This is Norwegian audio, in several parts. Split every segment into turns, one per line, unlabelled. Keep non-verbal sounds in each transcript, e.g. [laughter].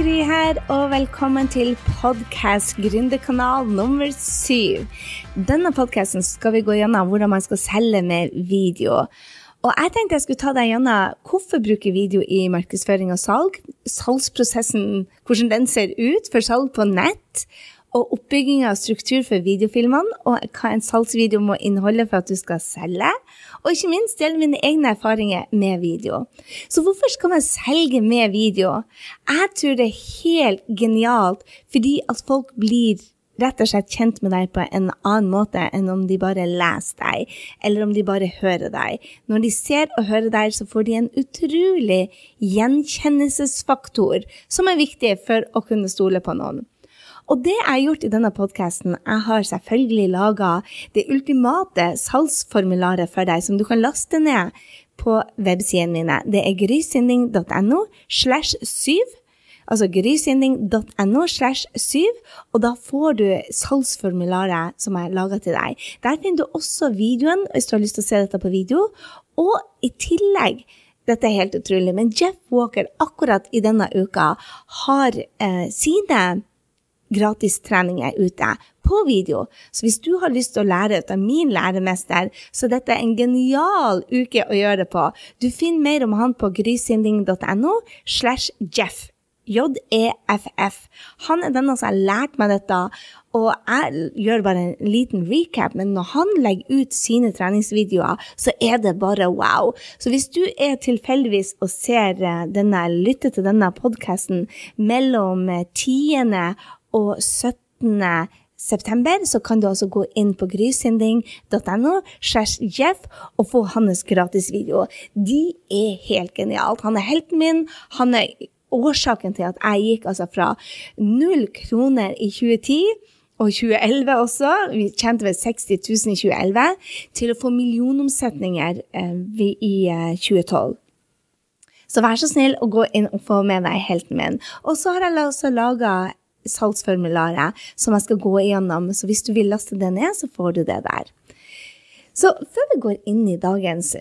Gry her, og velkommen til podkast Gründerkanal nummer syv. Denne podkasten skal vi gå gjennom hvordan man skal selge med video. Og jeg tenkte jeg skulle ta deg gjennom hvorfor bruke video i markedsføring og salg, salgsprosessen, hvordan den ser ut for salg på nett, og oppbygging av struktur for videofilmene, og hva en salgsvideo må inneholde for at du skal selge. Og ikke minst dele mine egne erfaringer med video. Så hvorfor skal man selge med video? Jeg tror det er helt genialt fordi at folk blir rett og slett kjent med deg på en annen måte enn om de bare leser deg, eller om de bare hører deg. Når de ser og hører deg, så får de en utrolig gjenkjennelsesfaktor som er viktig for å kunne stole på noen. Og det jeg har gjort i denne podkasten, jeg har selvfølgelig laga det ultimate salgsformularet for deg, som du kan laste ned på websidene mine. Det er grysynding.no slash syv. Altså grysynding.no slash syv, og da får du salgsformularet som jeg laga til deg. Der finner du også videoen, hvis du har lyst til å se dette på video. Og i tillegg dette er helt utrolig, men Jeff Walker akkurat i denne uka har eh, sine gratistreninger ute på video. Så hvis du har lyst til å lære ut av min læremester, så dette er en genial uke å gjøre det på. Du finner mer om han på grysynding.no slash Jeff. J-E-F-F. Han er denne som har lært meg dette, og jeg gjør bare en liten recap, men når han legger ut sine treningsvideoer, så er det bare wow. Så hvis du er tilfeldigvis og ser eh, denne, lytter til denne podkasten mellom 10 og 17. september, så kan du altså gå inn på grysynding.no og få hans gratisvideo. De er helt genialt. Han er helten min. Han er årsaken til at jeg gikk altså fra null kroner i 2010 og 2011 også, vi tjente vel 60 000 i 2011, til å få millionomsetninger eh, i eh, 2012. Så vær så snill å gå inn og få med deg helten min. Og så har jeg også laga salgsformularet som jeg skal gå igjennom. Så hvis du vil laste det ned, så får du det der. Så før vi går inn i dagens,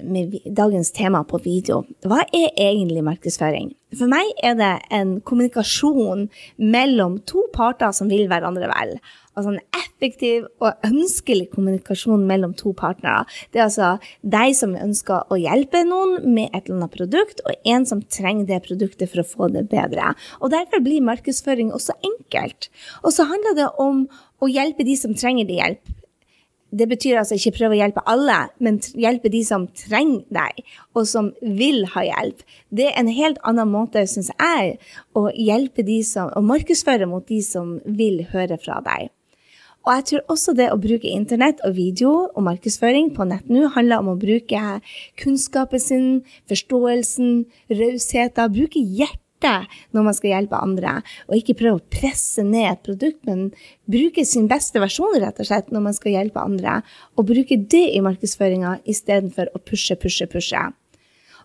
dagens, tema på video, hva er egentlig markedsføring? For meg er det en kommunikasjon mellom to parter som vil hverandre vel altså en effektiv og ønskelig kommunikasjon mellom to partnere. Det er altså deg som ønsker å hjelpe noen med et eller annet produkt, og en som trenger det produktet for å få det bedre. Og Derfor blir markedsføring også enkelt. Og så handler det om å hjelpe de som trenger det hjelp. Det betyr altså ikke prøve å hjelpe alle, men hjelpe de som trenger deg, og som vil ha hjelp. Det er en helt annen måte, syns jeg, å hjelpe de som, å markedsføre mot de som vil høre fra deg. Og jeg tror også det å bruke internett og video og markedsføring på nett nå handler om å bruke kunnskapen sin, forståelsen, rausheten, bruke hjertet når man skal hjelpe andre, og ikke prøve å presse ned et produkt, men bruke sin beste versjon rett og slett når man skal hjelpe andre, og bruke det i markedsføringa istedenfor å pushe, pushe, pushe.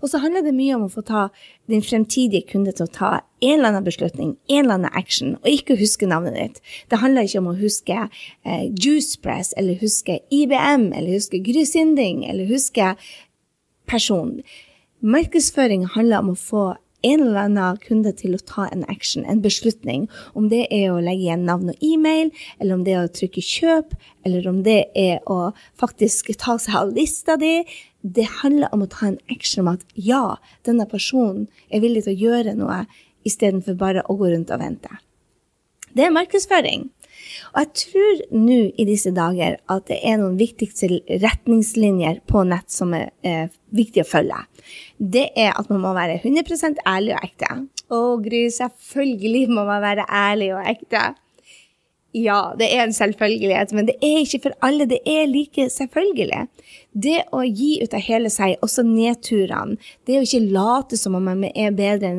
Og så handler det mye om å få ta din fremtidige kunde til å ta en eller annen beslutning, en eller annen action, og ikke huske navnet ditt. Det handler ikke om å huske eh, Juicepress, eller huske IBM, eller huske Grysinding, eller huske person. Markedsføring handler om å få en eller annen kunde til å ta en action, en beslutning. Om det er å legge igjen navn og e-mail, eller om det er å trykke kjøp, eller om det er å faktisk ta seg av lista di. Det handler om å ta en action om at ja, denne personen er villig til å gjøre noe, istedenfor bare å gå rundt og vente. Det er markedsføring. Og jeg tror nå i disse dager at det er noen viktigste retningslinjer på nett som er eh, viktig å følge. Det er at man må være 100 ærlig og ekte. Å, Gry, selvfølgelig må man være ærlig og ekte. Ja, det er en selvfølgelighet, men det er ikke for alle. Det er like selvfølgelig. Det å gi ut av hele seg, også nedturene, det å ikke late som om man er bedre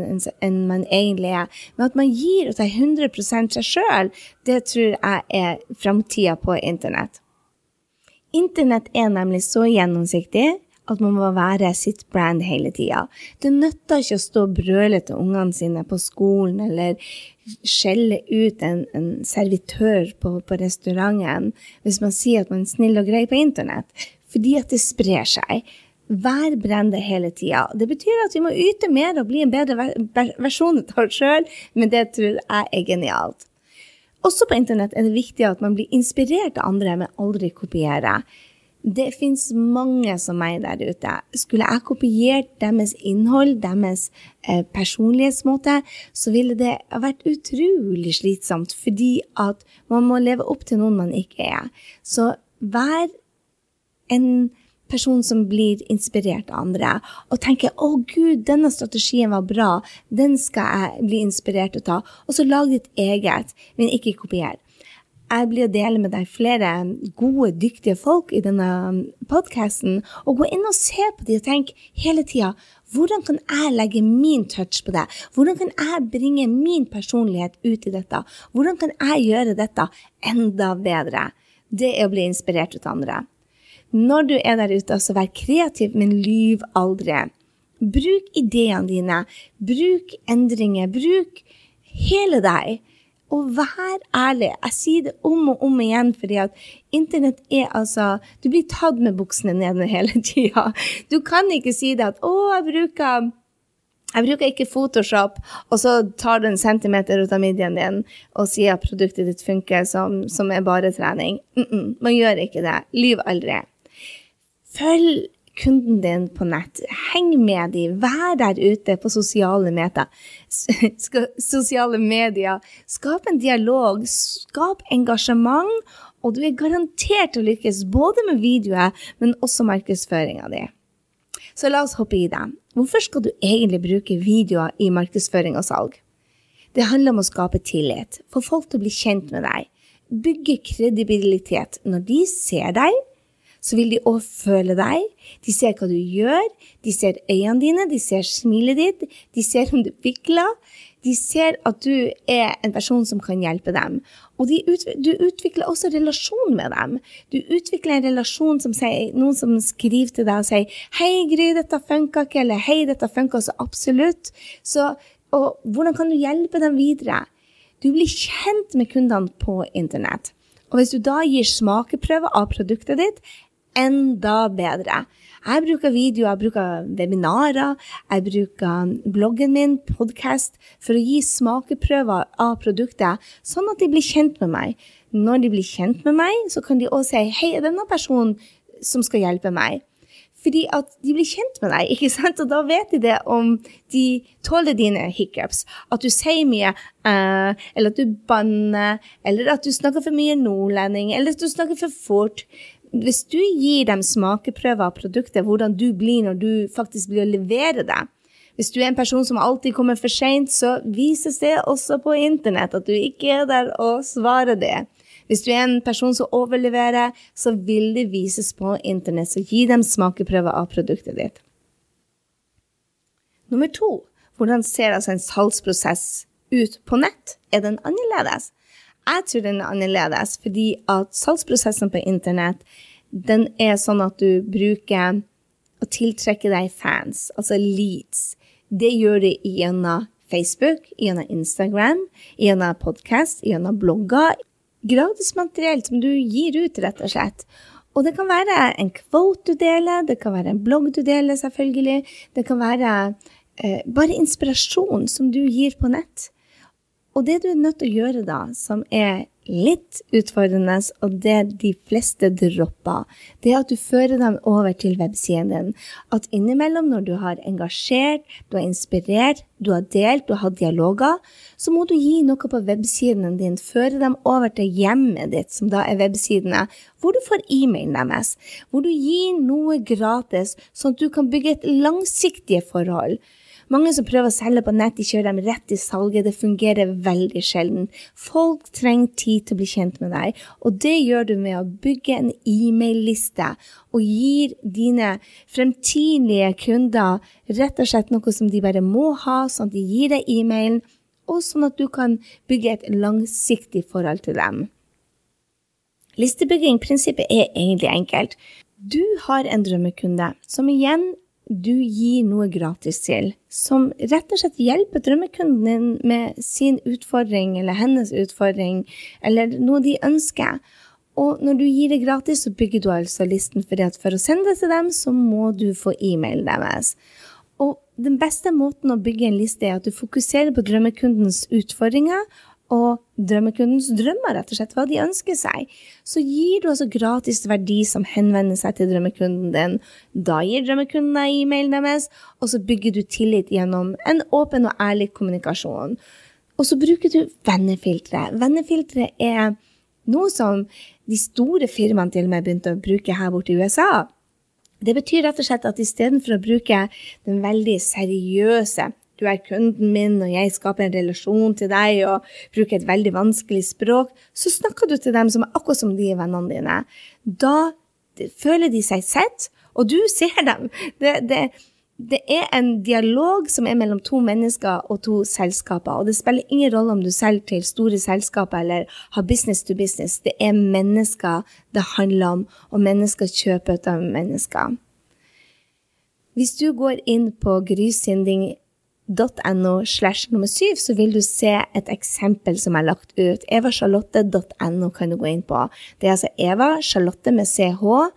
enn man egentlig er, men at man gir ut av 100 seg sjøl, det tror jeg er framtida på internett. Internett er nemlig så gjennomsiktig at man må være sitt brand hele tida. Det nytter ikke å stå og brøle til ungene sine på skolen eller skjelle ut en, en servitør på, på, restauranten hvis man sier at man er snill og grei på internett, fordi at det sprer seg. Vær brandet hele tida. Det betyr at vi må yte mer og bli en bedre versjon av oss sjøl, men det tror jeg er genialt. Også på internett er det viktig at man blir inspirert av andre, men aldri kopiere. Det fins mange som meg der ute. Skulle jeg kopiert deres innhold, deres eh, personlighetsmåte, så ville det vært utrolig slitsomt, fordi at man må leve opp til noen man ikke er. Så vær en person som blir inspirert av andre, og tenker 'Å, gud, denne strategien var bra. Den skal jeg bli inspirert av. Og så lag ditt eget, men ikke kopier jeg blir å dele med deg flere gode, dyktige folk i denne podkasten. Og gå inn og se på dem og tenk hele tida hvordan kan jeg legge min touch på det? Hvordan kan jeg bringe min personlighet ut i dette? Hvordan kan jeg gjøre dette enda bedre? Det er å bli inspirert ut av andre. Når du er der ute, så vær kreativ, men lyv aldri. Bruk ideene dine. Bruk endringer. Bruk hele deg. Og vær ærlig. Jeg sier det om og om igjen, fordi at internett er altså Du blir tatt med buksene nede hele [laughs] tida. Du kan ikke si det at 'Å, jeg bruker' jeg bruker ikke Photoshop, og så tar du en centimeter ut av midjen din og sier at produktet ditt funker som, som er bare trening. Mm -mm, man gjør ikke det. Lyv aldri. Følg kunden din på nett. Heng med dem. Vær der ute på sosiale, meta. [laughs] sosiale medier. Skap en dialog. Skap engasjement. Og du er garantert å lykkes både med videoer, men også markedsføringa di. Så la oss hoppe i det. Hvorfor skal du egentlig bruke videoer i markedsføring og salg? Det handler om å skape tillit, få folk til å bli kjent med deg, bygge kredibilitet. Når de ser deg, så vil de òg føle deg. De ser hva du gjør, de ser øynene dine, de ser smilet ditt, de ser om du vikler. De ser at du er en person som kan hjelpe dem. Og ut, du utvikler også relasjon med dem. Du utvikler en relasjon som sier, noen som skriver til deg og sier 'Hei, Gry, dette funka ikke', eller 'Hei, dette funka så absolutt'. Så, og hvordan kan du hjelpe dem videre? Du blir kjent med kundene på internett. Og hvis du da gir smakeprøver av produktet ditt, enda bedre. Jeg bruker videoer, jeg bruker webinarer, jeg bruker bloggen min, podkast, for å gi smakeprøver av produktet, sånn at de blir kjent med meg. Når de blir kjent med meg, så kan de også si 'Hei, er denne personen som skal hjelpe meg?' Fordi at de blir kjent med deg, [laughs] ikke sant? og da vet de det om de tåler dine hiccups. At du sier mye, uh, eller at du banner, eller at du snakker for mye nordlending, eller at du snakker for fort hvis du gir dem smakeprøver av produktet, hvordan du blir når du faktisk blir å levere det Hvis du er en person som alltid kommer for seint, så vises det også på internett at du ikke er der og svarer det. Hvis du er en person som overleverer, så vil det vises på internett. Så gi dem smakeprøver av produktet ditt. Nummer to. Hvordan ser altså en salgsprosess ut på nett? Er den annerledes? Jeg tror den er annerledes, fordi at salgsprosessen på internett den er sånn at du bruker å tiltrekke deg fans, altså leads. Det gjør du gjennom Facebook, gjennom Instagram, gjennom podkast, gjennom blogger. Gratis materiell som du gir ut, rett og slett. Og det kan være en quote du deler, det kan være en blogg du deler, selvfølgelig. Det kan være eh, bare inspirasjon som du gir på nett. Og det du er nødt til å gjøre da, som er litt utfordrende, og det de fleste dropper, det er at du fører dem over til websiden din. At innimellom, når du har engasjert, du har inspirert, du har delt, du har hatt dialoger, så må du gi noe på websiden din. Føre dem over til hjemmet ditt, som da er websidene, hvor du får e-mailen deres. Hvor du gir noe gratis, sånn at du kan bygge et langsiktige forhold. Mange som prøver å selge på nett, de kjører dem rett i salget. Det fungerer veldig sjelden. Folk trenger tid til å bli kjent med deg, og det gjør du med å bygge en e-mail-liste og gir dine fremtidige kunder rett og slett noe som de bare må ha, sånn at de gir deg e-mailen, og sånn at du kan bygge et langsiktig forhold til dem. Listebygging-prinsippet er egentlig enkelt. Du har en drømmekunde som igjen du gir noe gratis til, som rett og slett hjelper drømmekunden din med sin utfordring eller hennes utfordring, eller noe de ønsker. Og når du gir det gratis, så bygger du altså listen, for for å sende det til dem, så må du få e-mailen deres. Og den beste måten å bygge en liste er at du fokuserer på drømmekundens utfordringer og drømmekundens drømmer, rett og slett, hva de ønsker seg. Så gir du altså gratis verdi som henvender seg til drømmekunden din. Da gir drømmekunden deg e-mailen deres, og så bygger du tillit gjennom en åpen og ærlig kommunikasjon. Og så bruker du vennefiltre. Vennefiltre er noe som de store firmaene til og med begynte å bruke her borte i USA. Det betyr rett og slett at istedenfor å bruke den veldig seriøse du er kunden min, og jeg skaper en relasjon til deg og bruker et veldig vanskelig språk, så snakker du til dem som er akkurat som de vennene dine. Da føler de seg sett, og du ser dem. Det, det, det er en dialog som er mellom to mennesker og to selskaper. Og det spiller ingen rolle om du selger til store selskaper eller har business to business. Det er mennesker det handler om, og mennesker kjøper ut av mennesker. Hvis du går inn på grysynding evacharlotte.no slash nummer syv, så vil du se et eksempel som er lagt ut. evacharlotte.no kan du gå inn på. Det er altså Eva Charlotte med ch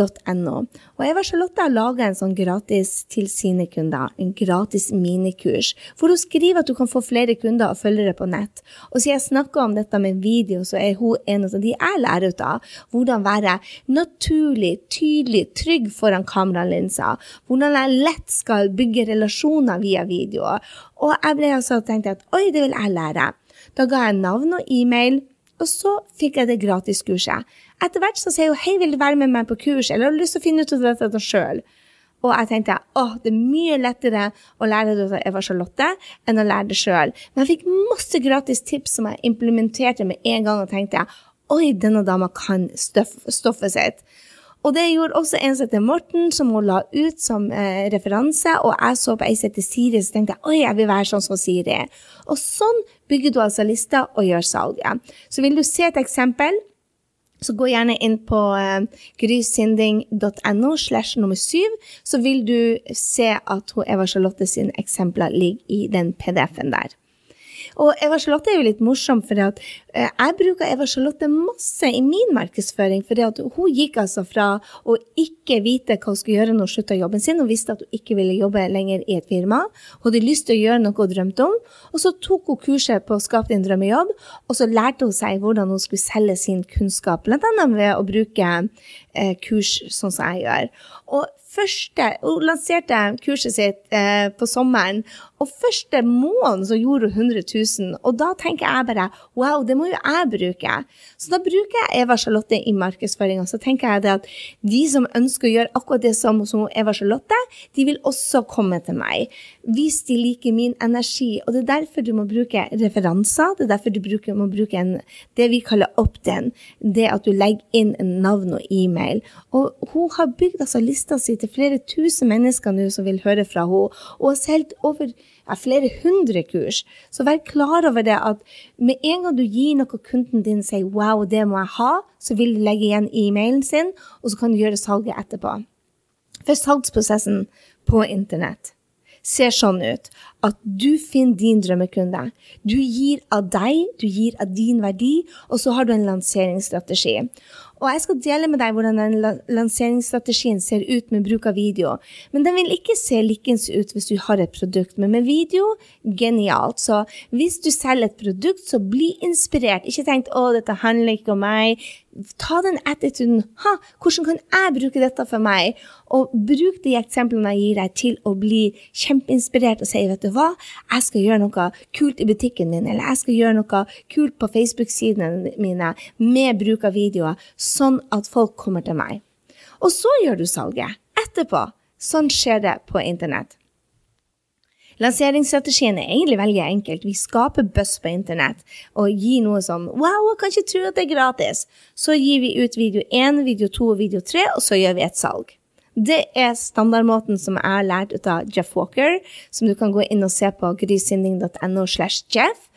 No. Og Eva Charlotte har laga en sånn gratis til sine kunder, en gratis minikurs, hvor hun skriver at du kan få flere kunder og følgere på nett. Og siden jeg snakker om dette med video, så er hun en av de jeg lærer ut av. Hvordan være naturlig, tydelig, trygg foran kameralinser. Hvordan jeg lett skal bygge relasjoner via videoer. Og jeg ble altså tenkt at oi, det vil jeg lære. Da ga jeg navn og e-mail, og så fikk jeg det gratiskurset etter hvert så sier hun hei, vil du være med meg på kurs, eller har du lyst til å finne ut av dette sjøl? Og jeg tenkte åh, det er mye lettere å lære det av Eva Charlotte enn å lære det sjøl. Men jeg fikk masse gratis tips som jeg implementerte med en gang, og tenkte oi, denne dama kan stoff, stoffet sitt. Og det gjorde også en som heter Morten, som hun la ut som eh, referanse. Og jeg så på ei som heter Siri, så tenkte jeg oi, jeg vil være sånn som Siri. Og sånn bygger du altså lista og gjør salget. Så vil du se et eksempel, så gå gjerne inn på eh, grysynding.no slash nummer syv, så vil du se at Eva Charlotte sine eksempler ligger i den PDF-en der. Og Eva Charlotte er jo litt morsom, for at, eh, jeg bruker Eva Charlotte masse i min markedsføring. For hun gikk altså fra å ikke vite hva hun skulle gjøre når hun slutta jobben sin, og visste at hun ikke ville jobbe lenger i et firma. Hun hadde lyst til å gjøre noe hun drømte om. Og så tok hun kurset på å skape din drømmejobb, og så lærte hun seg hvordan hun skulle selge sin kunnskap, bl.a. ved å bruke eh, kurs sånn som jeg gjør. Og første, Hun lanserte kurset sitt eh, på sommeren, og første måned så gjorde hun 100 000. Og da tenker jeg bare wow, det må jo jeg bruke. Så da bruker jeg Eva Charlotte i markedsføringa. Så tenker jeg det at de som ønsker å gjøre akkurat det som, som Eva Charlotte, de vil også komme til meg. Hvis de liker min energi. Og det er derfor du må bruke referanser. Det er derfor du bruker, må bruke en, det vi kaller opt-in. Det at du legger inn navn og e-mail. Og hun har bygd altså lista si til flere tusen mennesker nå som vil høre fra henne, og har solgt over ja, flere hundre kurs. Så vær klar over det at med en gang du gir noe kunden din sier 'wow, det må jeg ha', så vil de legge igjen e-mailen sin, og så kan du gjøre salget etterpå. For salgsprosessen på internett ser sånn ut at du finner din drømmekunde. Du gir av deg, du gir av din verdi, og så har du en lanseringsstrategi. Og jeg skal dele med deg hvordan den lanseringsstrategien ser ut med bruk av video. Men den vil ikke se likens ut hvis du har et produkt. Men med video, genialt. Så hvis du selger et produkt, så bli inspirert. Ikke tenk 'Å, dette handler ikke om meg'. Ta den attituden. Ha, hvordan kan jeg bruke dette for meg? Og bruk de eksemplene jeg gir deg, til å bli kjempeinspirert og si 'Vet du hva, jeg skal gjøre noe kult i butikken min', eller 'Jeg skal gjøre noe kult på Facebook-sidene mine' med bruk av videoer sånn at folk kommer til meg. Og så gjør du salget etterpå. Sånn skjer det på internett. Lanseringsstrategien er egentlig veldig enkelt. Vi skaper buzz på internett og gir noe som Wow, jeg kan ikke tro at det er gratis. Så gir vi ut video 1, video 2 og video 3, og så gjør vi et salg. Det er standardmåten som jeg har lært ut av Jeff Walker, som du kan gå inn og se på grysynding.no slash Jeff.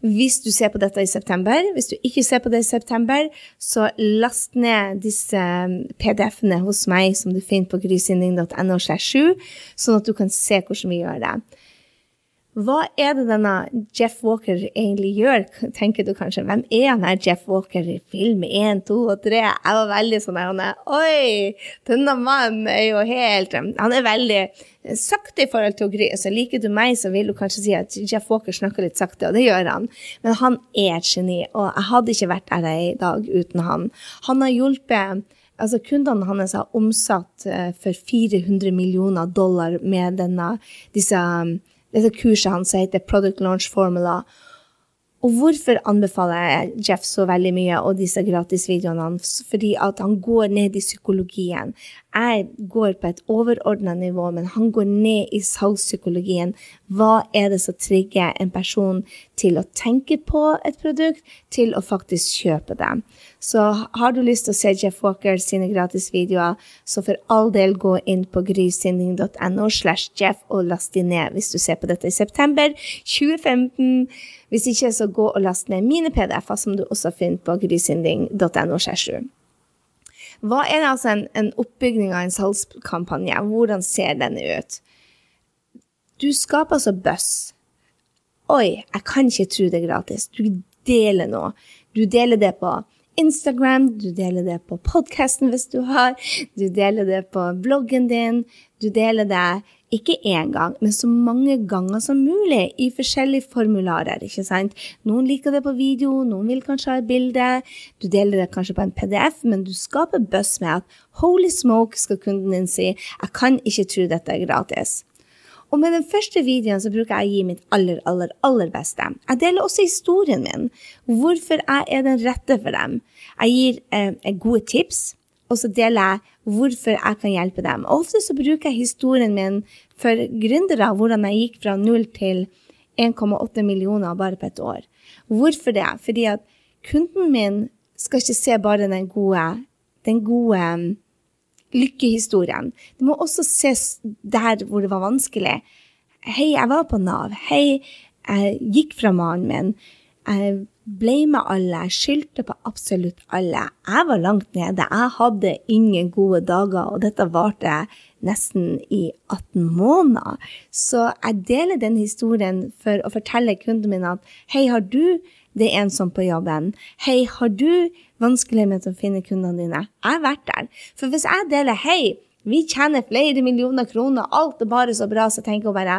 hvis du ser på dette i september. Hvis du ikke ser på det i september, så last ned disse um, PDF-ene hos meg som du finner på grysynding.no, sånn at du kan se hvordan vi gjør det. Hva er det denne Jeff Walker egentlig gjør, tenker du kanskje. Hvem er han her Jeff Walker i film 1, 2 og 3? Jeg var veldig sånn der, Oi, denne mannen er jo helt Han er veldig sakte i forhold til gry. Så liker du meg, så vil du kanskje si at Jeff Walker snakker litt sakte, og det gjør han. Men han er et geni, og jeg hadde ikke vært her i dag uten han. Han har hjulpet Altså, Kundene hans har omsatt eh, for 400 millioner dollar med denne, disse dette kurset hans heter Product Launch Formula. Og hvorfor anbefaler jeg Jeff så veldig mye og disse gratisvideoene hans? Fordi at han går ned i psykologien. Jeg går på et overordna nivå, men han går ned i salgspsykologien. Hva er det som trigger en person til å tenke på et produkt, til å faktisk kjøpe det? Så har du lyst til å se Jeff Walker sine gratisvideoer, så for all del gå inn på grysynding.no slash Jeff og last de ned hvis du ser på dette i september 2015. Hvis ikke, så gå og last ned mine PDF-er, som du også finner på grysynding.no Hva er altså en, en oppbygging av en salgskampanje? Hvordan ser denne ut? Du skaper altså buzz. Oi, jeg kan ikke tro det er gratis. Du deler noe. Du deler det på Instagram, du deler det på podkasten hvis du har, du deler det på bloggen din, du deler det ikke én gang, men så mange ganger som mulig i forskjellige formularer. ikke sant? Noen liker det på video, noen vil kanskje ha et bilde. Du deler det kanskje på en PDF, men du skaper buzz med at holy smoke, skal kunden din si, jeg kan ikke tro dette er gratis. Og med den første videoen så bruker jeg å gi mitt aller, aller, aller beste. Jeg deler også historien min. Hvorfor jeg er den rette for dem. Jeg gir eh, gode tips, og så deler jeg hvorfor jeg kan hjelpe dem. Ofte så bruker jeg historien min for gründere, hvordan jeg gikk fra null til 1,8 millioner bare på et år. Hvorfor det? Fordi at kunden min skal ikke se bare den gode, den gode lykkehistorien. Det må også ses der hvor det var vanskelig. Hei, jeg var på Nav. Hei, jeg gikk fra mannen min. Jeg ble med alle. Jeg skyldte på absolutt alle. Jeg var langt nede. Jeg hadde ingen gode dager, og dette varte nesten i 18 måneder. Så jeg deler den historien for å fortelle kunden min at hei, har du det ensomt på jobben. Hei, har du vanskelig med å finne kundene dine? Jeg har vært der. For hvis jeg deler hei, vi tjener flere millioner kroner, alt er bare så bra, så tenker jeg bare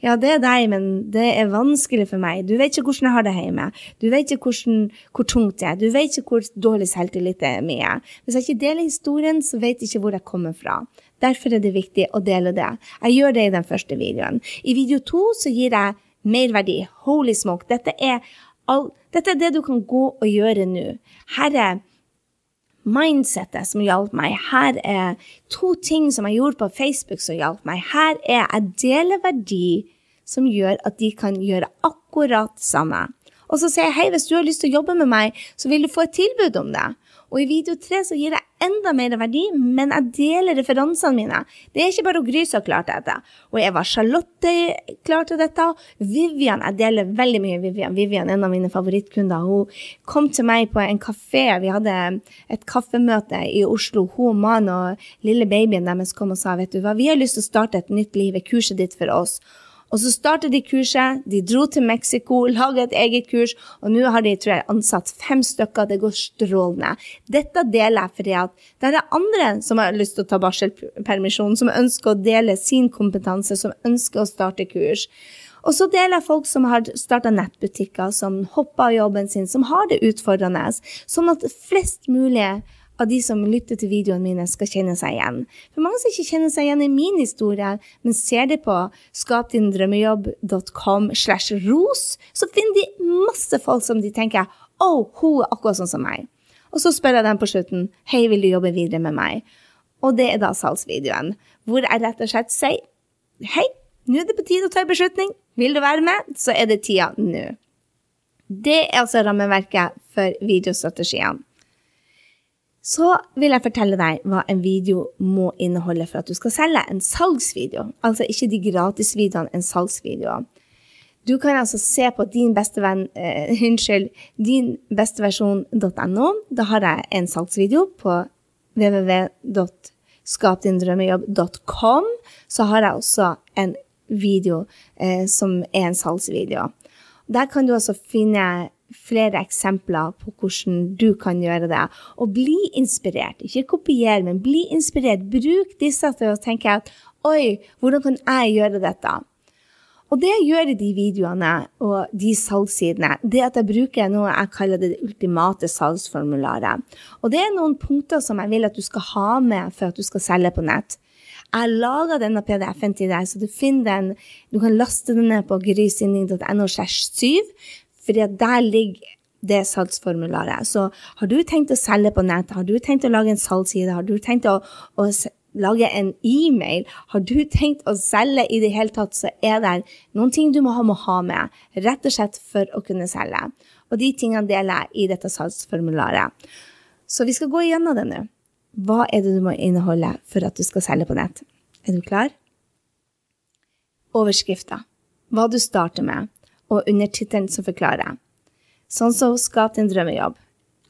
ja, det er deg, men det er vanskelig for meg. Du vet ikke hvordan jeg har det hjemme. Du vet ikke hvordan, hvor tungt det er. Du vet ikke hvor dårlig selvtillit det er mye. Hvis jeg ikke deler historien, så vet jeg ikke hvor jeg kommer fra. Derfor er det viktig å dele det. Jeg gjør det i den første videoen. I video to så gir jeg merverdi. Holy smoke. Dette er all, dette er det du kan gå og gjøre nå. Her er mindsettet som hjalp meg. Her er to ting som jeg gjorde på Facebook som hjalp meg. Her er jeg deler verdi som gjør at de kan gjøre akkurat samme. Og så sier jeg hei, hvis du har lyst til å jobbe med meg, så vil du få et tilbud om det. Og i video tre så gir jeg enda mer verdi, men jeg deler referansene mine. Det er ikke bare Gry som klarte dette. Og Eva Charlotte klarte dette. Vivian, jeg deler veldig mye Vivian. Vivian er en av mine favorittkunder. Hun kom til meg på en kafé. Vi hadde et kaffemøte i Oslo. Hun og mannen og lille babyen deres kom og sa vet du hva, vi har lyst til å starte et nytt liv. Er kurset ditt for oss? Og så startet de kurset, de dro til Mexico, laget et eget kurs, og nå har de tror jeg, ansatt fem stykker. Det går strålende. Dette deler jeg fordi at det er andre som har lyst til å ta barselpermisjon, som ønsker å dele sin kompetanse, som ønsker å starte kurs. Og så deler jeg folk som har starta nettbutikker, som hopper av jobben sin, som har det utfordrende, sånn at flest mulig av de som lytter til videoene mine, skal kjenne seg igjen. For mange som ikke kjenner seg igjen i min historie, men ser det på skapdindrømmejobb.com slash ros, så finner de masse folk som de tenker å, oh, hun er akkurat sånn som meg. Og så spør jeg dem på slutten hei, vil du jobbe videre med meg? Og det er da salgsvideoen, hvor jeg rett og slett sier hei, nå er det på tide å ta en beslutning. Vil du være med, så er det tida nå. Det er altså rammeverket for videostrategiene. Så vil jeg fortelle deg hva en video må inneholde for at du skal selge. En salgsvideo. Altså ikke de gratisvideoene, en salgsvideo. Du kan altså se på din beste venn, eh, [laughs] unnskyld, dinbesteversjon.no. Da har jeg en salgsvideo på www.skapdindrømmejobb.com. Så har jeg også en video eh, som er en salgsvideo. Der kan du også finne flere eksempler på hvordan du kan gjøre det. Og bli inspirert. Ikke kopier, men bli inspirert. Bruk disse til å tenke at oi, hvordan kan jeg gjøre dette? Og det jeg gjør i de videoene og de salgssidene, det at jeg bruker noe jeg kaller det ultimate salgsformularet. Og det er noen punkter som jeg vil at du skal ha med for at du skal selge på nett. Jeg lager denne PDF-en til deg, så du finner den. Du kan laste den ned på grysynding.no 7, for der ligger det salgsformularet. Så har du tenkt å selge på nett, har du tenkt å lage en salgsside, har du tenkt å, å lage en e-mail. Har du tenkt å selge i det hele tatt, så er det noen ting du må ha, må ha med, rett og slett for å kunne selge. Og de tingene deler jeg i dette salgsformularet. Så vi skal gå igjennom det nå. Hva er det du må inneholde for at du skal selge på nett? Er du klar? Overskrifta. Hva du starter med, og undertittelen som forklarer. Sånn som Skap din drømmejobb.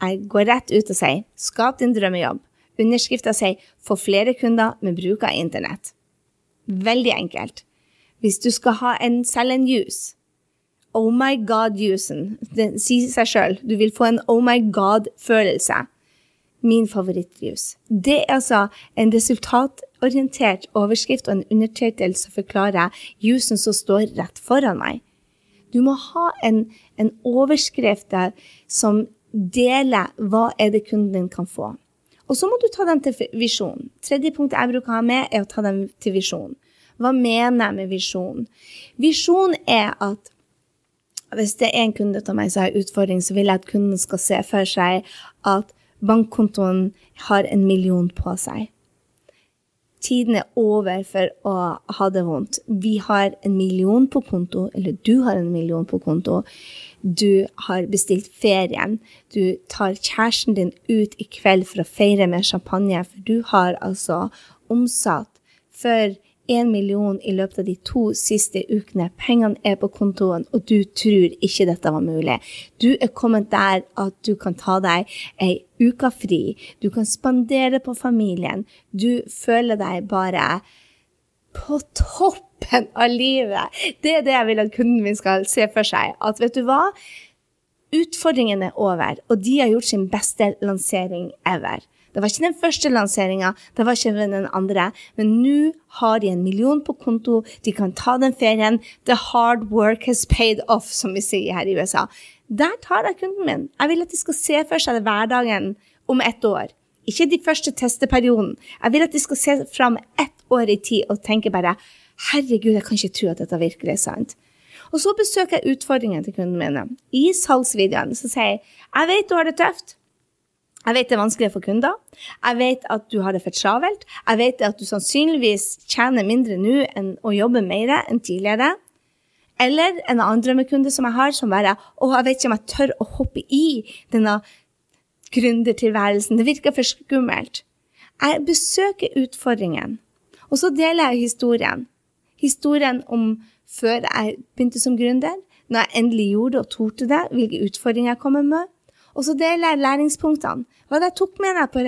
Jeg går rett ut og sier Skap din drømmejobb. Underskrifta sier 'Få flere kunder med bruk av internett'. Veldig enkelt. Hvis du skal ha en, selge en juice Oh my God-jusen. Den sier seg sjøl. Du vil få en oh my God-følelse. Min favorittjus. Det er altså en resultatorientert overskrift og en undertittel som forklarer jusen som står rett foran meg. Du må ha en, en overskrift der som deler hva er det kunden din kan få. Og så må du ta dem til visjon. Tredje punkt jeg bruker å ha med, er å ta dem til visjon. Hva mener jeg med visjon? Visjon er at hvis det er en kunde av meg som har utfordring, så vil jeg at kunden skal se for seg at bankkontoen har en million på seg. Tiden er over for å ha det vondt. Vi har en million på konto, eller du har en million på konto du har bestilt ferien, du tar kjæresten din ut i kveld for å feire med champagne, for du har altså omsatt for én million i løpet av de to siste ukene. Pengene er på kontoen, og du tror ikke dette var mulig. Du er kommet der at du kan ta deg ei uke fri. Du kan spandere på familien. Du føler deg bare på toppen av livet. Det er det jeg vil at kunden min skal se for seg. At vet du hva? Utfordringen er over, og de har gjort sin beste lansering ever. Det var ikke den første lanseringa, det var ikke den andre, men nå har de en million på konto, de kan ta den ferien. The hard work has paid off, som vi sier her i USA. Der tar jeg kunden min. Jeg vil at de skal se for seg hverdagen om ett år. Ikke de første testeperioden. Jeg vil at de skal se fram ett år i tid og tenke bare Herregud, jeg kan ikke tro at dette virkelig er sant. Og så besøker jeg utfordringene til kundene mine. I salgsvideoen så sier jeg jeg vet du har det tøft. Jeg vet det er vanskelig for kunder. Jeg vet at du har det for travelt. Jeg vet at du sannsynligvis tjener mindre nå enn å jobbe mer enn tidligere. Eller en annen drømmekunde som jeg har, som bare Å, jeg vet ikke om jeg tør å hoppe i denne gründertilværelsen. Det virker for skummelt. Jeg besøker utfordringen, og så deler jeg historien historien om før jeg begynte som gründer, når jeg endelig gjorde og torde det, hvilke utfordringer jeg kommer med. Og så deler jeg læringspunktene. Hva jeg tok med deg på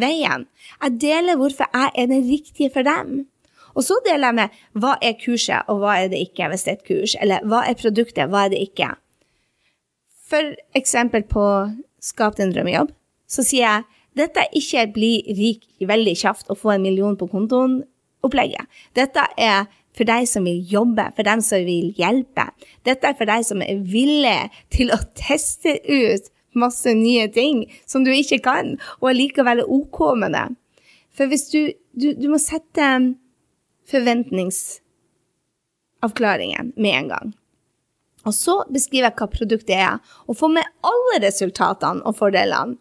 veien. Jeg deler hvorfor jeg er den riktige for dem. Og så deler jeg med hva er kurset, og hva er det ikke, hvis det er et kurs. Eller hva er produktet, hva er det ikke. For eksempel på Skap din drømmejobb, så sier jeg dette er ikke bli rik veldig kjapt og få en million på kontoen-opplegget. Dette er for deg som vil jobbe, for dem som vil hjelpe. Dette er for deg som er villig til å teste ut masse nye ting som du ikke kan, og allikevel er OK med det. For hvis du, du, du må sette forventningsavklaringen med en gang. Og så beskriver jeg hva produktet er, og får med alle resultatene og fordelene.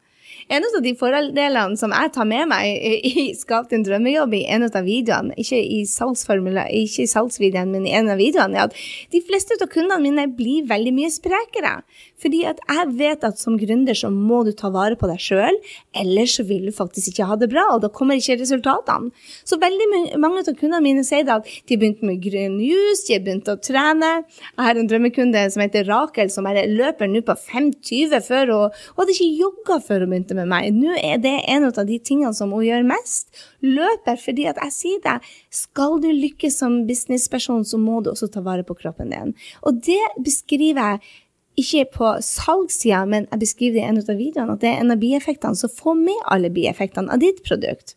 En av de fordelene som jeg tar med meg i Skap din drømmejobb i en av videoene, ikke i salgsvideoen, men i en av videoene, er at de fleste av kundene mine blir veldig mye sprekere. Fordi at jeg vet at som gründer så må du ta vare på deg sjøl, ellers så vil du faktisk ikke ha det bra, og da kommer ikke resultatene. Så veldig mange av kundene mine sier at de har begynt med grønn jus, de har begynt å trene. Jeg har en drømmekunde som heter Rakel, som bare løper nå på 5,20 før, og hun hadde ikke jogga før hun begynte med meg. Nå er det en av de tingene som hun gjør mest. Løper fordi at jeg sier det. Skal du lykkes som businessperson, så må du også ta vare på kroppen din. Og det beskriver jeg ikke på salgssida, men jeg beskriver det i en av videoene, at det er en av bieffektene. Så få med alle bieffektene av ditt produkt.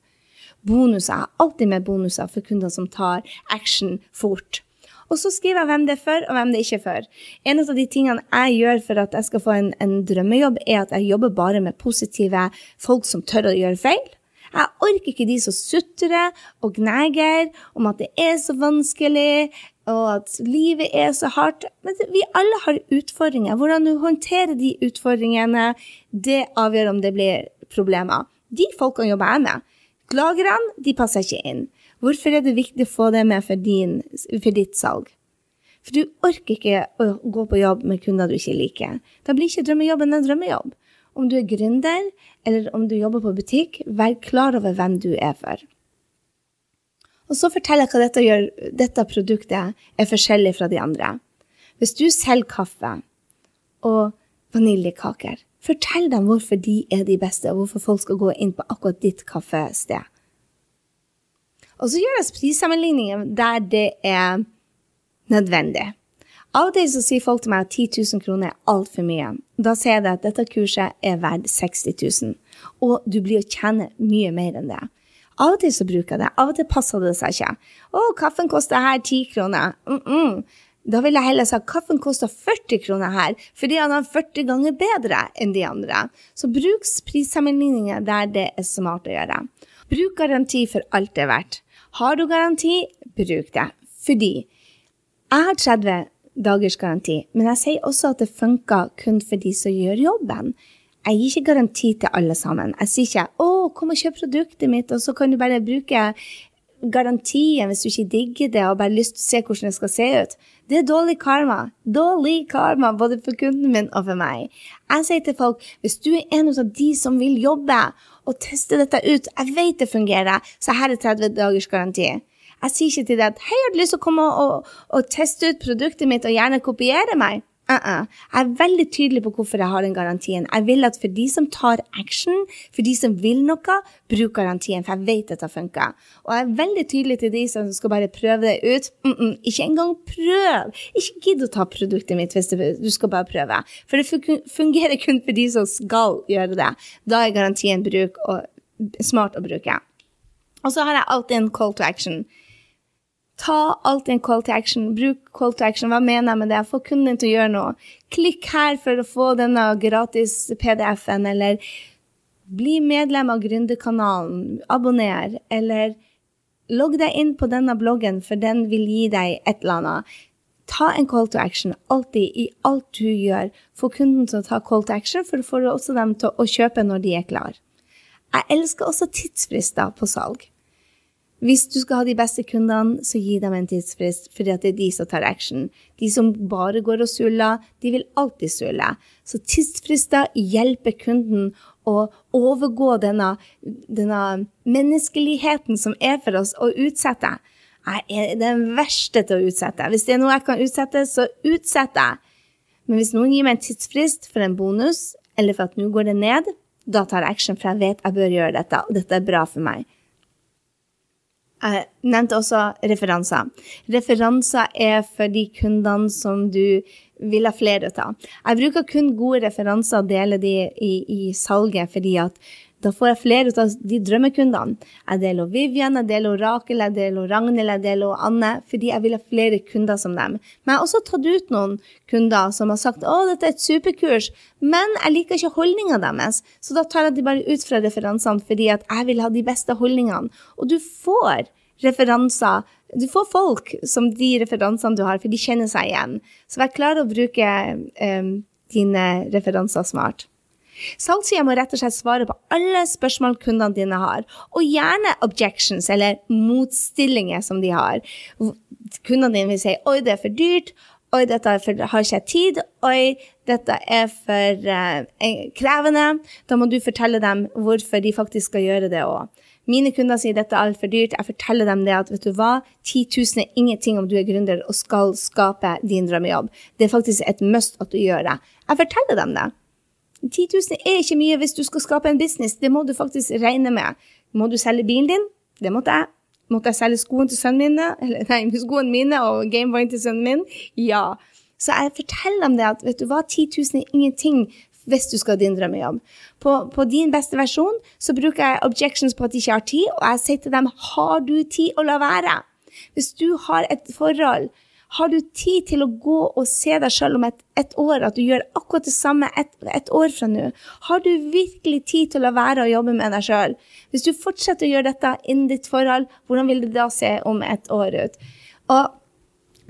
Bonuser. Alltid med bonuser for kunder som tar action fort. Og så skriver jeg hvem det er for, og hvem det er ikke er for. En av de tingene jeg gjør for at jeg skal få en, en drømmejobb, er at jeg jobber bare med positive folk som tør å gjøre feil. Jeg orker ikke de som sutrer og gneger om at det er så vanskelig, og at livet er så hardt. Men vi alle har utfordringer. Hvordan du håndterer de utfordringene, det avgjør om det blir problemer. De folkene jobber jeg med. Klagerne, de passer ikke inn. Hvorfor er det viktig å få det med for, din, for ditt salg? For du orker ikke å gå på jobb med kunder du ikke liker. Da blir ikke drømmejobben en drømmejobb. Om du er gründer, eller om du jobber på butikk, vær klar over hvem du er for. Og så forteller jeg hva dette, gjør, dette produktet er forskjellig fra de andre. Hvis du selger kaffe og vaniljekaker, fortell dem hvorfor de er de beste, og hvorfor folk skal gå inn på akkurat ditt kaffested. Og så gjøres prissammenligninger der det er nødvendig. Av og til sier folk til meg at 10 000 kroner er altfor mye. Da sier jeg at dette kurset er verdt 60 000, og du blir å tjene mye mer enn det. Av og til så bruker jeg det, av og til passer det seg ikke. Å, kaffen koster her 10 kroner. Mm -mm. Da vil jeg heller si at kaffen koster 40 kroner her, fordi han er 40 ganger bedre enn de andre. Så bruk prissammenligninger der det er smart å gjøre. Bruk garanti for alt det er verdt. Har du garanti, bruk det. Fordi jeg har 30 dagers garanti, men jeg sier også at det funker kun for de som gjør jobben. Jeg gir ikke garanti til alle sammen. Jeg sier ikke 'Å, kom og kjøp produktet mitt', og så kan du bare bruke garantien hvis du ikke digger det og bare lyst til å se hvordan det skal se ut. Det er dårlig karma. Dårlig karma både for kunden min og for meg. Jeg sier til folk hvis du er en av de som vil jobbe og teste dette ut, jeg vet det fungerer, så her er 30 dagers garanti. Jeg sier ikke til deg at 'hei, har du lyst til å komme og, og, teste ut produktet mitt og gjerne kopiere meg'? Uh -uh. Jeg er veldig tydelig på hvorfor jeg har den garantien. Jeg vil at for de som tar action, for de som vil noe, bruk garantien, for jeg vet at det funker. Og jeg er veldig tydelig til de som skal bare prøve det ut. Mm -mm, ikke engang prøv! Ikke gidd å ta produktet mitt hvis du skal bare prøve. For det fungerer kun for de som skal gjøre det. Da er garantien bruk og smart å bruke. Og så har jeg alltid en call to action. Ta alltid en call to action. Bruk call to action. Hva mener jeg med det? Få kunden din til å gjøre noe. Klikk her for å få denne gratis PDF-en, eller bli medlem av Gründerkanalen. Abonner, eller logg deg inn på denne bloggen, for den vil gi deg et eller annet. Ta en call to action alltid i alt du gjør. Få kunden til å ta call to action, for du får også dem til å kjøpe når de er klar. Jeg elsker også tidsfrister på salg. Hvis du skal ha de beste kundene, så gi dem en tidsfrist, for det er de som tar action. De som bare går og suller, de vil alltid sulle. Så tidsfrister hjelper kunden å overgå denne, denne menneskeligheten som er for oss, å utsette. Jeg er den verste til å utsette. Hvis det er noe jeg kan utsette, så utsetter jeg. Men hvis noen gir meg en tidsfrist for en bonus, eller for at nå går det ned, da tar jeg action, for jeg vet jeg bør gjøre dette, og dette er bra for meg. Jeg nevnte også referanser. Referanser er for de kundene som du vil ha flere av. Jeg bruker kun gode referanser og deler de i, i salget, fordi at da får jeg flere av de drømmekundene. Jeg deler Vivian, jeg deler Rakel, jeg deler Ragnhild, jeg deler Anne, fordi jeg vil ha flere kunder som dem. Men jeg har også tatt ut noen kunder som har sagt å, dette er et superkurs, men jeg liker ikke holdninga deres. Så da tar jeg de bare ut fra referansene fordi at jeg vil ha de beste holdningene. Og du får referanser. Du får folk som de referansene du har, for de kjenner seg igjen. Så vær klar å bruke um, dine referanser smart. Salgssida må rett og slett svare på alle spørsmål kundene dine har, og gjerne objections, eller motstillinger som de har. Kundene dine vil si 'oi, det er for dyrt', 'oi, dette for, har ikke tid', 'oi, dette er for uh, krevende'. Da må du fortelle dem hvorfor de faktisk skal gjøre det òg. Mine kunder sier dette er altfor dyrt. Jeg forteller dem det at vet du hva, 10 000 er ingenting om du er gründer og skal skape din drømmejobb. Det er faktisk et must at du gjør det. Jeg forteller dem det. 10 000 er ikke mye hvis du skal skape en business. Det må du faktisk regne med. Må du selge bilen din? Det måtte jeg. Måtte jeg selge skoene til sønnen min? Eller, nei, [laughs] skoene mine og Gameboyen til sønnen min? Ja. Så jeg forteller dem det at vet du hva, 10 000 er ingenting hvis du skal ha din drømmejobb. På, på din beste versjon så bruker jeg objections på at de ikke har tid, og jeg sier til dem har du tid å la være? Hvis du har et forhold har du tid til å gå og se deg sjøl om et, et, år, at du gjør akkurat det samme et, et år fra nå? Har du virkelig tid til å la være å jobbe med deg sjøl? Hvis du fortsetter å gjøre dette innen ditt forhold, hvordan vil det da se om et år ut? Og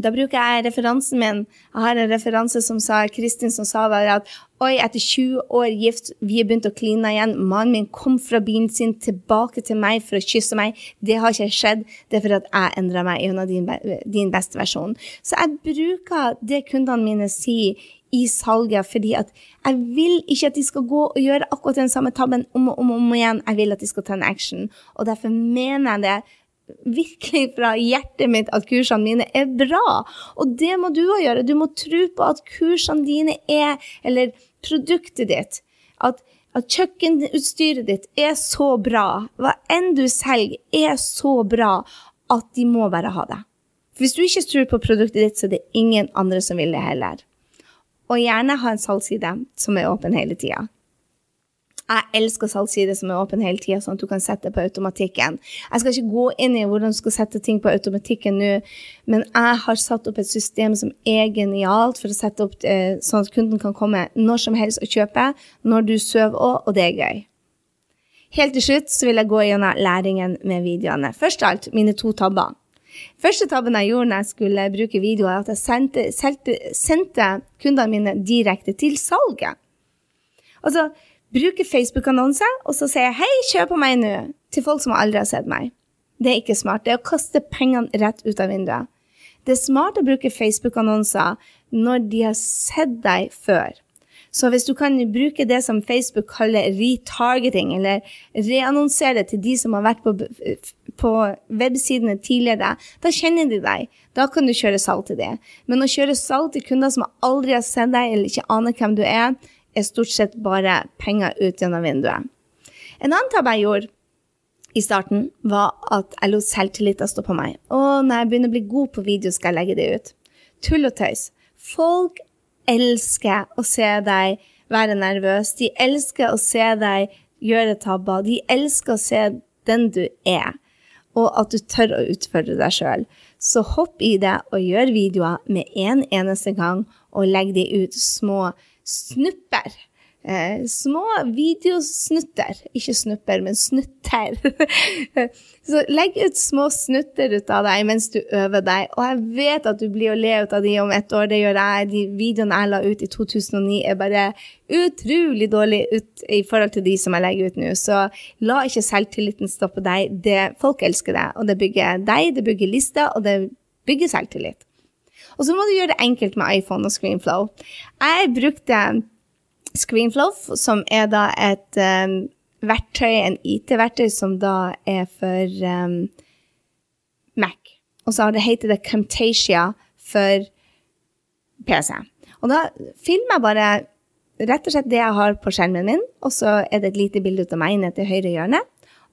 da bruker jeg referansen min. Jeg har en referanse som sa, Kristin som sa at oi, etter 20 år gift, vi har begynt å kline igjen. Mannen min kom fra bilen sin tilbake til meg for å kysse meg. Det har ikke skjedd. Det er fordi jeg endra meg gjennom din, din beste versjon. Så jeg bruker det kundene mine sier i salget, fordi at jeg vil ikke at de skal gå og gjøre akkurat den samme tabben om og om, om igjen. Jeg vil at de skal ta en action. Og derfor mener jeg det virkelig fra hjertet mitt at kursene mine er bra. Og det må du òg gjøre. Du må tro på at kursene dine er, eller produktet ditt, at, at kjøkkenutstyret ditt er så bra, hva enn du selger, er så bra at de må bare ha det. Hvis du ikke tror på produktet ditt, så er det ingen andre som vil det heller. Og gjerne ha en salgsside som er åpen hele tida. Jeg elsker salgsside som er åpen hele tida, sånn at du kan sette på automatikken. Jeg skal ikke gå inn i hvordan du skal sette ting på automatikken nå, men jeg har satt opp et system som er genialt for å sette opp eh, sånn at kunden kan komme når som helst og kjøpe, når du sover òg, og det er gøy. Helt til slutt så vil jeg gå gjennom læringen med videoene. Først av alt mine to tabber. Første tabben jeg gjorde når jeg skulle bruke videoer, er at jeg sendte, sendte kundene mine direkte til salget. Altså, bruker Facebook-annonser, og så sier jeg 'hei, kjøp på meg nå' til folk som aldri har sett meg. Det er ikke smart. Det er å kaste pengene rett ut av vinduet. Det er smart å bruke Facebook-annonser når de har sett deg før. Så hvis du kan bruke det som Facebook kaller retargeting, eller reannonsere til de som har vært på, på websidene tidligere, da kjenner de deg. Da kan du kjøre salg til det. Men å kjøre salg til kunder som aldri har sett deg, eller ikke aner hvem du er, er stort sett bare penger ut gjennom vinduet. En annen tabbe jeg gjorde i starten, var at jeg lot selvtilliten stå på meg. Og når jeg begynner å bli god på video, skal jeg legge det ut. Tull og tøys. Folk elsker å se deg være nervøs. De elsker å se deg gjøre tabber. De elsker å se den du er, og at du tør å utfordre deg sjøl. Så hopp i det og gjør videoer med en eneste gang, og legg de ut små snupper. Eh, små videosnutter. Ikke snupper, men snutter. [laughs] så legg ut små snutter ut av deg mens du øver deg. Og jeg vet at du blir å le ut av de om et år. Det gjør jeg. De videoene jeg la ut i 2009, er bare utrolig dårlig ut i forhold til de som jeg legger ut nå. Så la ikke selvtilliten stoppe deg. Det, folk elsker deg, og det bygger deg, det bygger lista, og det bygger selvtillit. Og så må du gjøre det enkelt med iPhone og Screenflow. Jeg brukte Screenflow, som er da et um, verktøy, en IT-verktøy, som da er for um, Mac. Og så heter det Camtasia for PC. Og da filmer jeg bare rett og slett det jeg har på skjermen min, og så er det et lite bilde av meg nede til høyre hjørne.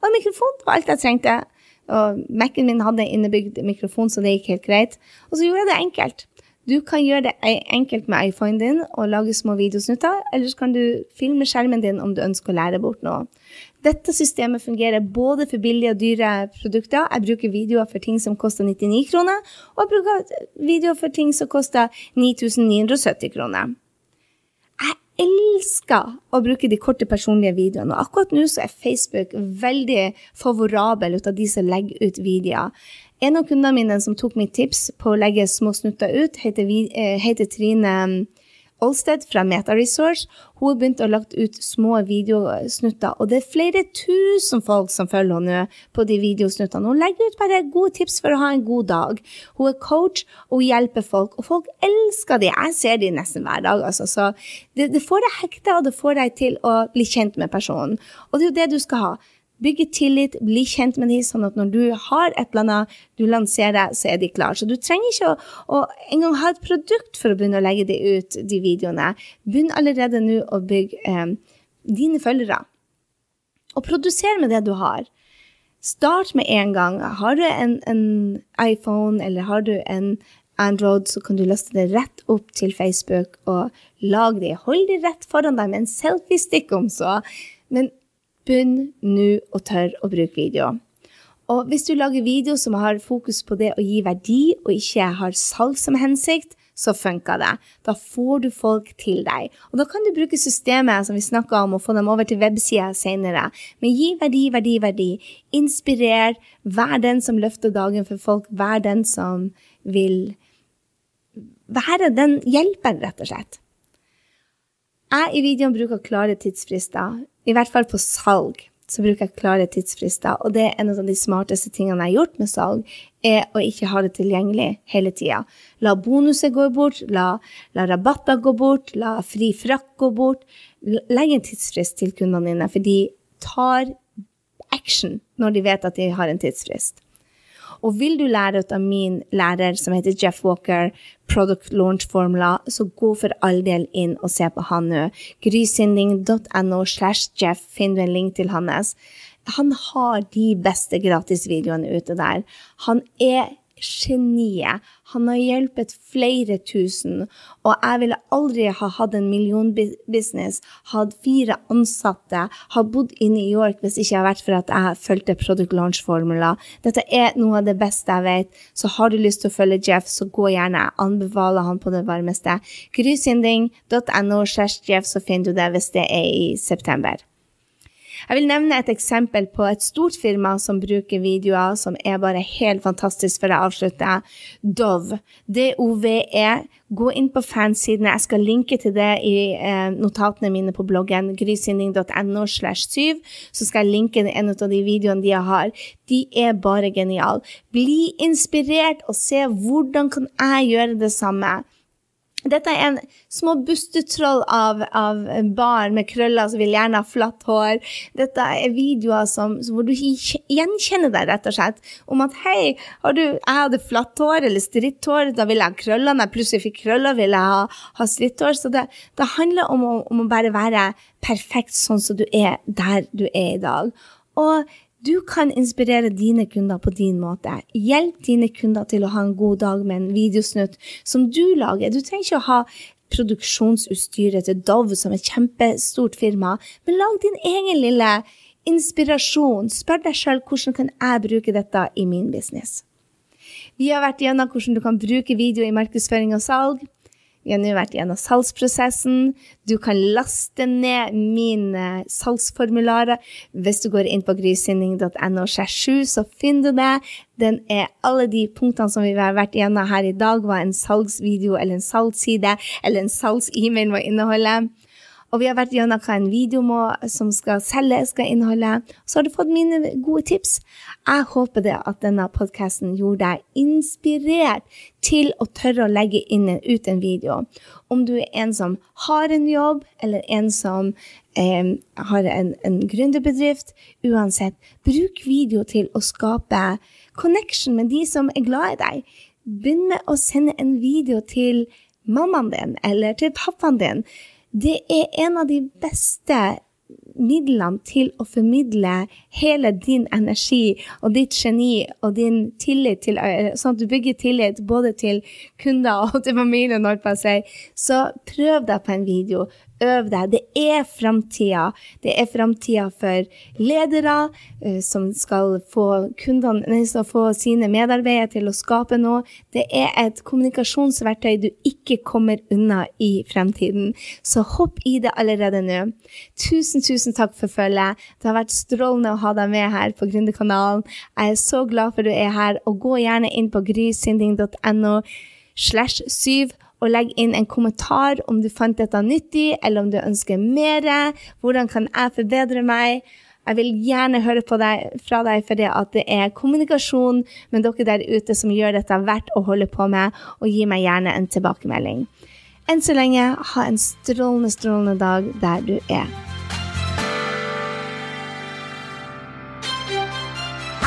Og mikrofon var alt jeg trengte. Og Mac-en min hadde innebygd mikrofon, så det gikk helt greit. Og så gjorde jeg det enkelt. Du kan gjøre det enkelt med iPhonen din og lage små videosnutter, eller så kan du filme skjermen din om du ønsker å lære bort noe. Dette systemet fungerer både for billige og dyre produkter. Jeg bruker videoer for ting som koster 99 kroner, og jeg bruker videoer for ting som koster 9970 kroner elsker å bruke de korte, personlige videoene. Og akkurat nå så er Facebook veldig favorabel ut av de som legger ut videoer. En av kundene mine som tok mitt tips på å legge små snutter ut, heter, eh, heter Trine mm, Olsted fra MetaResource. Hun har begynt å lagt ut små videosnutter, og det er flere tusen folk som følger henne nå på de videosnuttene. Hun legger ut bare gode tips for å ha en god dag. Hun er coach og hjelper folk, og folk elsker de. Jeg ser de nesten hver dag, altså. Så det, det får deg hekta, og det får deg til å bli kjent med personen. Og det er jo det du skal ha. Bygge tillit, bli kjent med dem, sånn at når du har et eller annet du lanserer, så er de klare. Så du trenger ikke å, å engang ha et produkt for å begynne å legge det ut, de videoene. Begynn allerede nå å bygge eh, dine følgere. Og produser med det du har. Start med en gang. Har du en, en iPhone eller har du en Android, så kan du laste det rett opp til Facebook og lage det. Hold det rett foran deg med en selfiestick om så. Men Begynn nå å tørre å bruke video. Og hvis du lager video som har fokus på det å gi verdi, og ikke har salg som hensikt, så funker det. Da får du folk til deg. Og da kan du bruke systemet som vi snakka om, og få dem over til websida senere. Men gi verdi, verdi, verdi. Inspirer. Vær den som løfter dagen for folk. Vær den som vil være den hjelperen, rett og slett. Jeg i videoen bruker klare tidsfrister. I hvert fall på salg så bruker jeg klare tidsfrister. Og det er en av de smarteste tingene jeg har gjort med salg, er å ikke ha det tilgjengelig hele tida. La bonuser gå bort, la, la, rabatter gå bort, la fri frakk gå bort. Legg en tidsfrist til kundene dine, for de tar action når de vet at de har en tidsfrist. Og vil du lære ut av min lærer som heter Jeff Walker, Product Launch Formula, så gå for all del inn og se på han nå. Grysynding.no slash Jeff finner du en link til hans. Han har de beste gratisvideoene ute der. Han er geniet. Han har hjulpet flere tusen, og jeg ville aldri ha hatt en millionbusiness, hatt fire ansatte, ha bodd i New York hvis ikke jeg hadde vært for at jeg fulgte Product Launch-formula. Dette er noe av det beste jeg vet, så har du lyst til å følge Jeff, så gå gjerne. Jeg anbefaler han på det varmeste. Grysynding.no så finner du det hvis det er i september. Jeg vil nevne et eksempel på et stort firma som bruker videoer som er bare helt fantastisk før jeg avslutter. Dove. D-O-V-E. Gå inn på fansidene. Jeg skal linke til det i eh, notatene mine på bloggen grysynding.no slash 7. Så skal jeg linke en av de videoene de har. De er bare geniale. Bli inspirert og se hvordan kan jeg gjøre det samme. Dette er en små bustetroll av, av barn med krøller som vil gjerne ha flatt hår. Dette er videoer som, hvor du gjenkjenner deg, rett og slett. Om at hei, du, jeg hadde flatt hår eller stritt hår, da ville jeg ha krøller. Når jeg plutselig fikk krøller, ville jeg ha, ha stritt hår. Så det, det handler om om å bare være perfekt sånn som du er der du er i dag. Og du kan inspirere dine kunder på din måte. Hjelp dine kunder til å ha en god dag med en videosnutt som du lager. Du trenger ikke å ha produksjonsutstyret til Dove som er et kjempestort firma, men lag din egen lille inspirasjon. Spør deg sjøl hvordan kan jeg bruke dette i min business. Vi har vært gjennom hvordan du kan bruke video i markedsføring og salg. Vi har nå vært gjennom salgsprosessen. Du kan laste ned mine salgsformularer. Hvis du går inn på grysynding.no, så finner du det. Den er alle de punktene som vi har vært gjennom her i dag, hva en salgsvideo eller en salgsside eller en salgs-e-mail må inneholde. Og vi har vært gjennom hva en video må, som skal selge, skal inneholde. Så har du fått mine gode tips. Jeg håper det at denne podkasten gjorde deg inspirert til å tørre å legge inn ut en video. Om du er en som har en jobb, eller en som eh, har en, en gründerbedrift. Uansett, bruk video til å skape connection med de som er glad i deg. Begynn med å sende en video til mammaen din eller til pappaen din det er en av de beste midlene til å formidle hele din energi og ditt geni og din tillit til eh, Sånn at du bygger tillit både til kunder og til familien, holdt på å si. Så prøv deg på en video. Øv deg. Det er framtida. Det er framtida for ledere uh, som skal få kundene, skal få sine medarbeidere til å skape noe. Det er et kommunikasjonsverktøy du ikke kommer unna i fremtiden. Så hopp i det allerede nå. Tusen, tusen takk for følget. Det har vært strålende å ha deg med her på Gründerkanalen. Jeg er så glad for du er her, og gå gjerne inn på grysynding.no slash syv og legg inn en kommentar om du fant dette nyttig, eller om du ønsker mer. Hvordan kan jeg forbedre meg? Jeg vil gjerne høre deg, fra deg, for det det er kommunikasjon med dere der ute som gjør dette verdt å holde på med, og gi meg gjerne en tilbakemelding. Enn så lenge, ha en strålende, strålende dag der du er.